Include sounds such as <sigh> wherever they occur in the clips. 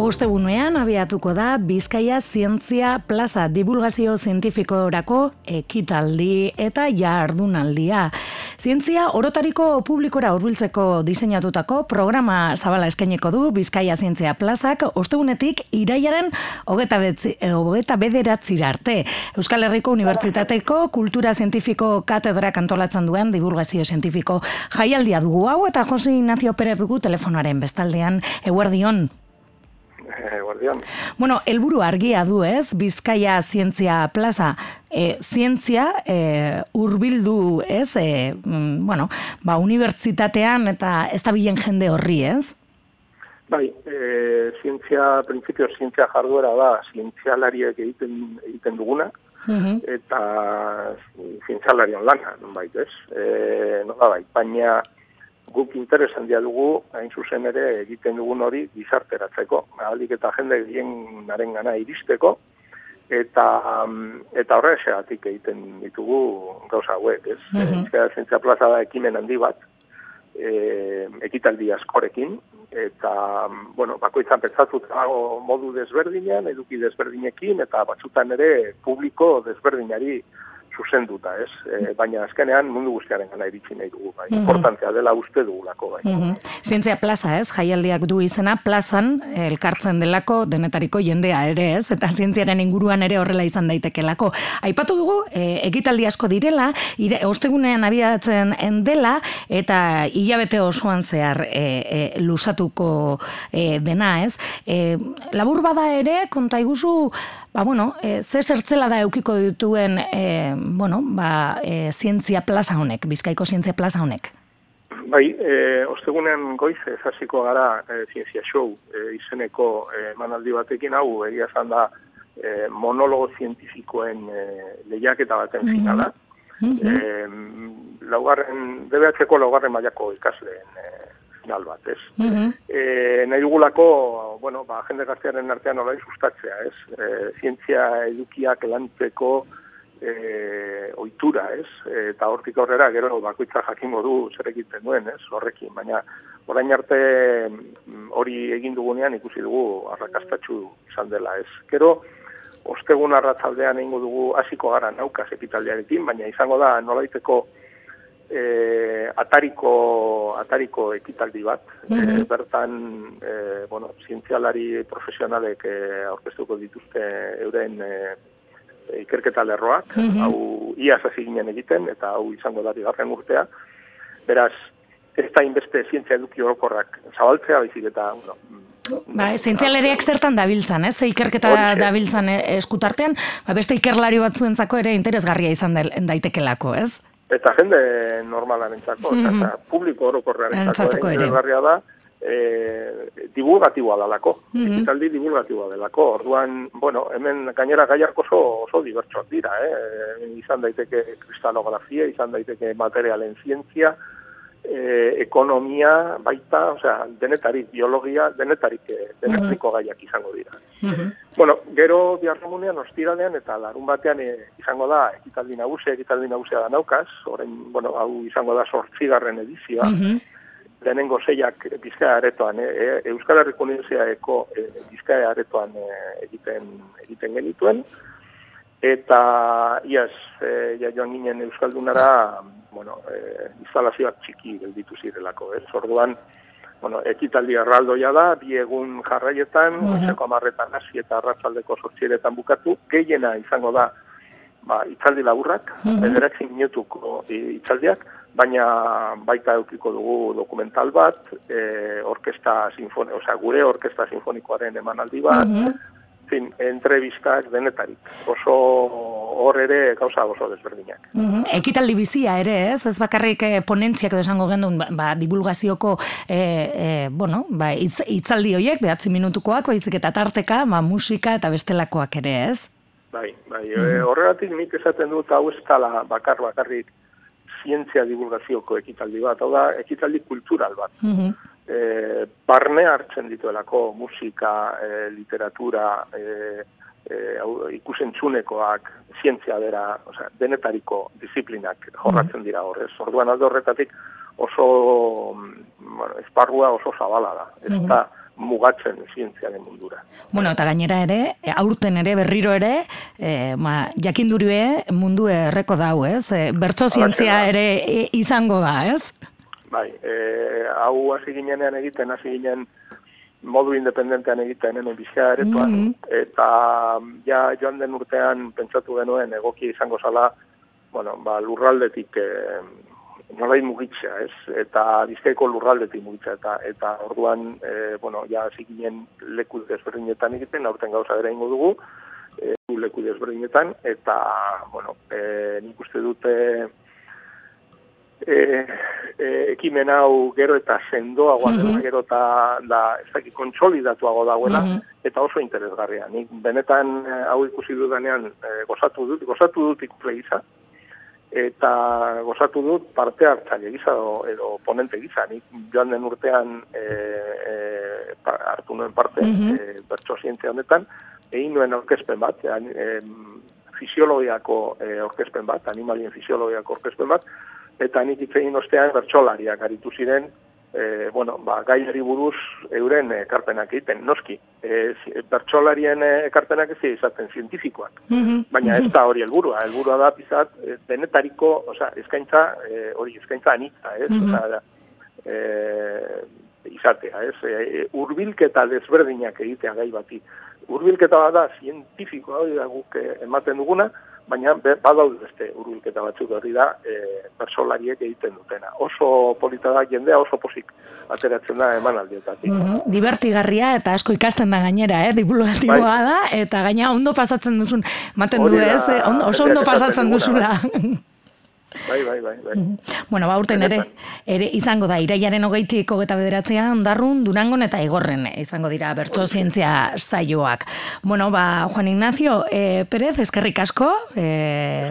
Ostegunean abiatuko da Bizkaia Zientzia Plaza divulgazio zientifikorako ekitaldi eta jardunaldia. Zientzia orotariko publikora hurbiltzeko diseinatutako programa zabala eskaineko du Bizkaia Zientzia Plazak ostegunetik iraiaren hogeta, hogeta bederatzi arte. Euskal Herriko Unibertsitateko Kultura Zientifiko Katedra kantolatzen duen divulgazio zientifiko jaialdia dugu hau eta Jose Ignacio Perez dugu telefonaren bestaldean. Eguerdion. <laughs> Guardian. Bueno, helburu argia du, ez? Bizkaia Zientzia Plaza, e, zientzia e, urbildu, ez? E, bueno, ba, unibertsitatean eta ez da bilen jende horri, ez? Bai, e, zientzia, prinsipio, zientzia jarduera da, zientzialariek egiten, egiten duguna, eta zientzialarian lana, non bait, ez? E, no da, bai, baina, guk interesan dia dugu, hain zuzen ere egiten dugun hori gizarteratzeko, ahalik eta jende gien gana iristeko, eta eta horrexeatik egiten ditugu gauza hauek, ez? Mm -hmm. Zentzia plaza da ekimen handi bat, e, ekitaldi askorekin, eta, bueno, bakoitzan petzatut modu desberdinean, eduki desberdinekin, eta batzutan ere publiko desberdinari zuzenduta, ez? E, baina azkenean mundu guztiaren gana iritsi nahi dugu, bai. Mm Importantzia dela uste dugulako, bai. Mm Zientzia plaza, ez? Jaialdiak du izena, plazan elkartzen delako denetariko jendea ere, ez? Eta zientziaren inguruan ere horrela izan daitekelako. Aipatu dugu, e, ekitaldi asko direla, ire, ostegunean abiatzen dela, eta hilabete osoan zehar e, e, lusatuko e, dena, ez? E, labur bada ere, konta iguzu, ba, bueno, e, ze zertzela da eukiko dituen, e, bueno, ba, e, zientzia plaza honek, bizkaiko zientzia plaza honek? Bai, e, ostegunean goiz, ez hasiko gara e, zientzia show e, izeneko e, manaldi batekin hau, egia zan da e, monologo zientifikoen e, lehiaketa baten mm -hmm. finala. Mm -hmm. e, laugarren, DBH-ko laugarren mailako ikasleen e, final bat, ez? Mm e, nahi dugulako, bueno, ba, jende gaztearen artean horai sustatzea, ez? E, zientzia edukiak lantzeko e, oitura, ez? eta hortik aurrera, gero, bakoitza jakingo du zer egiten duen, ez? Horrekin, baina orain arte mm, hori egin dugunean ikusi dugu arrakastatxu izan dela, ez? Gero, ostegun arratzaldean egingo dugu hasiko gara naukaz ekitaldiarekin, baina izango da nolaiteko e, atariko atariko ekitaldi bat mm bertan e, bueno zientzialari profesionalek e, aurkeztuko dituzte euren e, ikerketa lerroak mm hau ia hasi ginen egiten eta hau izango da bigarren urtea beraz ez da inbeste zientzia eduki orokorrak zabaltzea baizik eta bueno, Ba, zientzialeriak zertan dabiltzan, ez? Ikerketa dabiltzan eskutartean, ba, beste ikerlari batzuentzako ere interesgarria izan daitekelako, ez? Eta jende normalarentzako, mm -hmm. eta publiko orokorrean ere. da, e, divulgatiboa dalako, mm -hmm. ekitaldi divulgatiboa delako. Orduan, bueno, hemen gainera gaiak oso, oso divertsoak dira, eh? izan daiteke kristalografia, izan daiteke materialen zientzia, e, ekonomia, baita, osea, denetarik, biologia, denetarik, eh, denetariko gaiak izango dira. Bueno, gero biarromunean, ostiralean, eta larun batean e, izango da, ekitaldi nagusia, ekitaldi nagusia da naukaz, orain, bueno, hau izango da sortzigarren edizioa, mm lehenengo zeiak bizkaia aretoan, e, Euskal Herriko Unibertsitateko e, bizkaia aretoan egiten, egiten genituen, eta iaz, e, ja joan ginen Euskaldunara, bueno, e, instalazioak txiki gelditu zirelako, ez? Orduan, bueno, ekitaldi erraldoia da, bi egun jarraietan, uh -huh. amarretan hasi eta arratzaldeko sortzieretan bukatu, gehiena izango da, ba, itzaldi laburrak, uh -huh. minutuko itzaldiak, baina baita eukiko dugu dokumental bat, e, orkesta sinfoni, osea, gure orkesta sinfonikoaren emanaldi bat, fin, entrevistak denetarik. Oso hor ere gauza oso desberdinak. Mm Ekitaldi bizia ere, ez? Ez bakarrik eh, ponentziak edo esango gendun, ba, ba, divulgazioko eh, eh, bueno, ba, itz, itzaldi horiek, behatzi minutukoak, baizik eta tarteka, ba, musika eta bestelakoak ere, ez? Bai, bai, mm horregatik nik esaten dut hau eskala bakar bakarrik zientzia divulgazioko ekitaldi bat, hau da, ekitaldi kultural bat. Mm e, barne hartzen dituelako musika, e, literatura, e, e, ikusentzunekoak, zientzia bera, osea, denetariko disiplinak jorratzen dira horrez. Orduan aldo horretatik oso, bueno, esparrua oso zabala da. Ez da mugatzen zientziaren mundura. Bueno, eta gainera ere, aurten ere, berriro ere, e, ma, jakindurue mundu erreko dau, ez? E, bertso zientzia ere e, izango da, ez? Bai, e, hau hasi ginenean egiten, hasi ginen modu independentean egiten hemen bizka eretuan, mm eta ja joan den urtean pentsatu genuen egoki izango zala, bueno, ba, lurraldetik e, nolai mugitzea, ez? Eta bizkaiko lurraldetik mugitzea, eta, eta orduan, e, bueno, ja hasi ginen leku desberdinetan egiten, aurten gauza bera ingo dugu, e, leku desberdinetan, eta, bueno, e, nik uste dute, e, e, ekimen hau gero eta sendoagoa mm gero eta da, ez dakit kontsolidatuago dagoela, mm eta oso interesgarria. Nik benetan e, hau ikusi dudanean e, gozatu dut, gozatu dut ikusle eta gozatu dut parte hartzaile gisa edo, edo ponente gisa. Nik joan den urtean e, e, hartu nuen parte mm -hmm. e, bertso zientzia honetan, egin nuen orkespen bat, e, fisiologiako e, orkespen bat, animalien fisiologiako orkespen bat, eta nik itzein ostean bertsolariak aritu ziren, e, bueno, ba, gaiari buruz euren ekarpenak egiten, noski. E, bertsolarien ekarpenak ez izaten zientifikoak, mhm. baina ez da hori helburua, helburua da pizat, e, denetariko, oza, eskaintza, e, hori eskaintza anitza, ez? Mm -hmm. e, izatea, ez? E, urbilketa desberdinak egitea gai bati. Urbilketa da zientifikoa, hori da guk ematen duguna, baina badaude beste urbilketa batzuk hori da e, persolariek egiten dutena. Oso polita da jendea oso posik ateratzen da eman aldietatik. Mm -hmm. Divertigarria eta asko ikasten da gainera, eh? divulgatiboa bai. da, eta gaina ondo pasatzen duzun, maten du ez, eh? oso ondo pasatzen duzula. <laughs> Bai, bai, bai, bai. Bueno, ba, urten ere, ere izango da, iraiaren hogeitik hogeta bederatzea, ondarrun, durangon eta igorren izango dira bertso zientzia saioak. Bueno, ba, Juan Ignacio, e, Perez, eskerrik asko. E,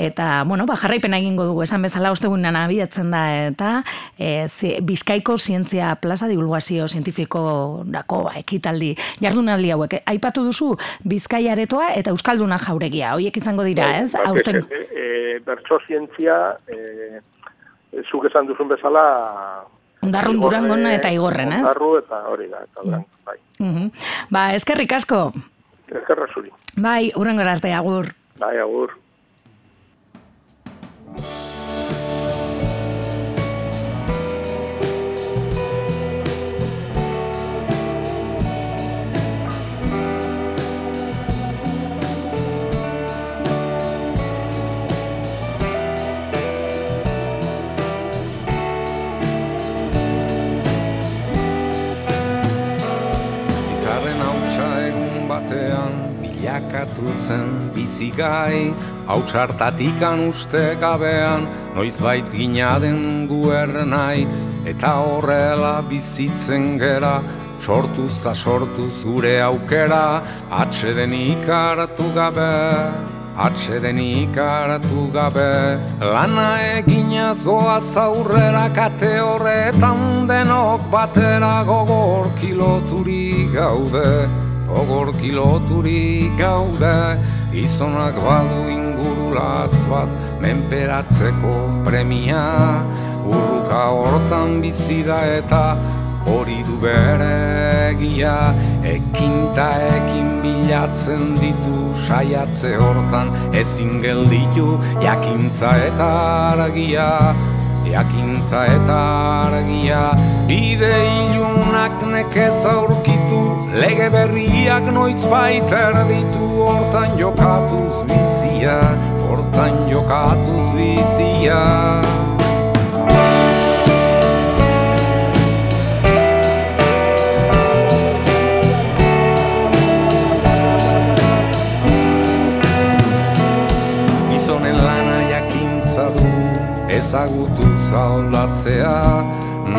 eta, bueno, ba, jarraipen egingo dugu, esan bezala, ostegunan abiatzen da, eta e, zi, Bizkaiko zientzia plaza divulgazio zientifiko dako, ba, ekitaldi, jardunaldi hauek. Aipatu duzu, Bizkaiaretoa eta Euskalduna jauregia, hoiek izango dira, bai, ez? Aurten... E, bertso zientzia e, zuk esan duzun bezala Ondarrun durangona eta igorren, ez? Ondarru eta hori da, eta durango, mm. bai. Uh Ba, eskerrik asko. Eskerra zuri. Bai, urrengor arte, agur. Bai, agur. Bilakatu zen bizigai Hautsartatikan uste gabean Noiz bait gina den guernai Eta horrela bizitzen gera Sortuz ta sortuz gure aukera. Atxeden ikaratu gabe Atxeden ikaratu gabe Lana egina zoa zaurrera Kate horretan denok batera Gogor kiloturi gaude. Ogor kiloturi gaude Izonak badu ingurulatz bat Menperatzeko premia. Urruka hortan bizida eta Hori du bere egia Ekin ta ekin bilatzen ditu Saiatze hortan ezin gelditu Jakintza eta argia Jakintza eta argia Bide ilunak nekez aurkitu Lege berriak noiz baiter ditu Hortan jokatuz bizia Hortan jokatuz bizia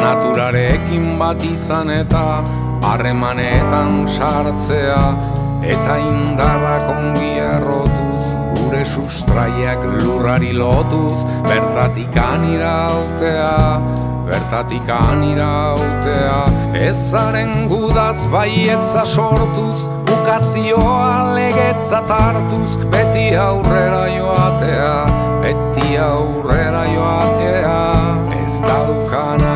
Naturarekin bat izan eta harremanetan sartzea eta indarrak ongi errotuz gure sustraiak lurrari lotuz bertatik anirautea bertatik anirautea ezaren gudaz baietza sortuz bukazioa legetza tartuz beti aurrera joatea beti aurrera joatea. Ez daukanak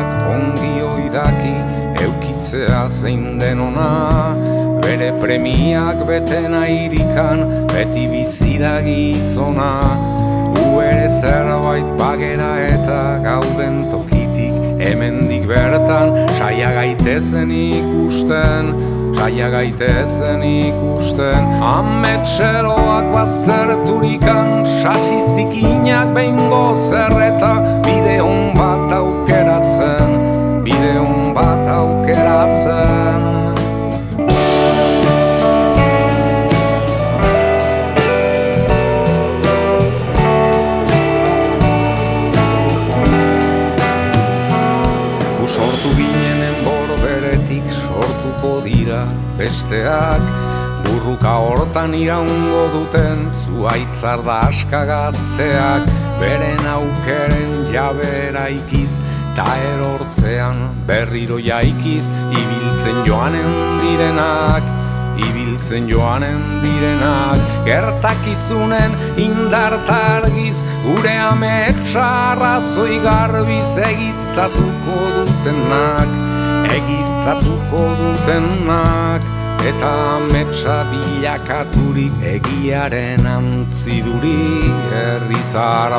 eukitzea zein denona Bere premiak betena irikan beti bizira gizona. U ere zerbait bagera eta gauden tokitik Hemendik bertan saia gaitezen ikusten Saia gaitezen ikusten. Ametxeroak bazterturikan Sasi zikinak behin gozerreta Bide hon bat besteak Burruka hortan iraungo duten Zuaitzar da aska gazteak Beren aukeren jabera ikiz Ta erortzean berriro jaikiz Ibiltzen joanen direnak Ibiltzen joanen direnak. Gertakizunen indartargiz Gure ametsa zoi garbiz egiztatuko dutenak Egiztatuko dutenak Eta ametsa bilakaturik egiaren antziduri. Herri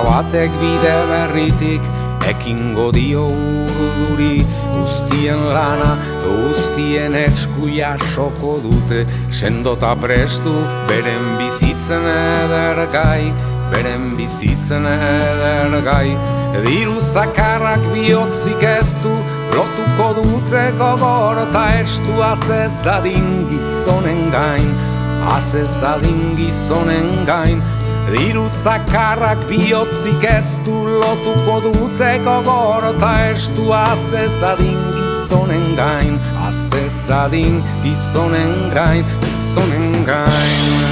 batek bide berritik ekingo dio urduri. Guztien lana, guztien eskuia soko dute. Sendota prestu beren bizitzen edergai Beren bizitzen edergai Diru zakarrak bihotzik ez du Lotuko dute gogor eta estu azez dadin gizonen gain. Azez dadin gizonen gain. Diru zakarrak bihotzik ez du Lotuko dute gogor eta estu azez dadin gizonen gain. Azez dadin gizonen gain Gizonen gain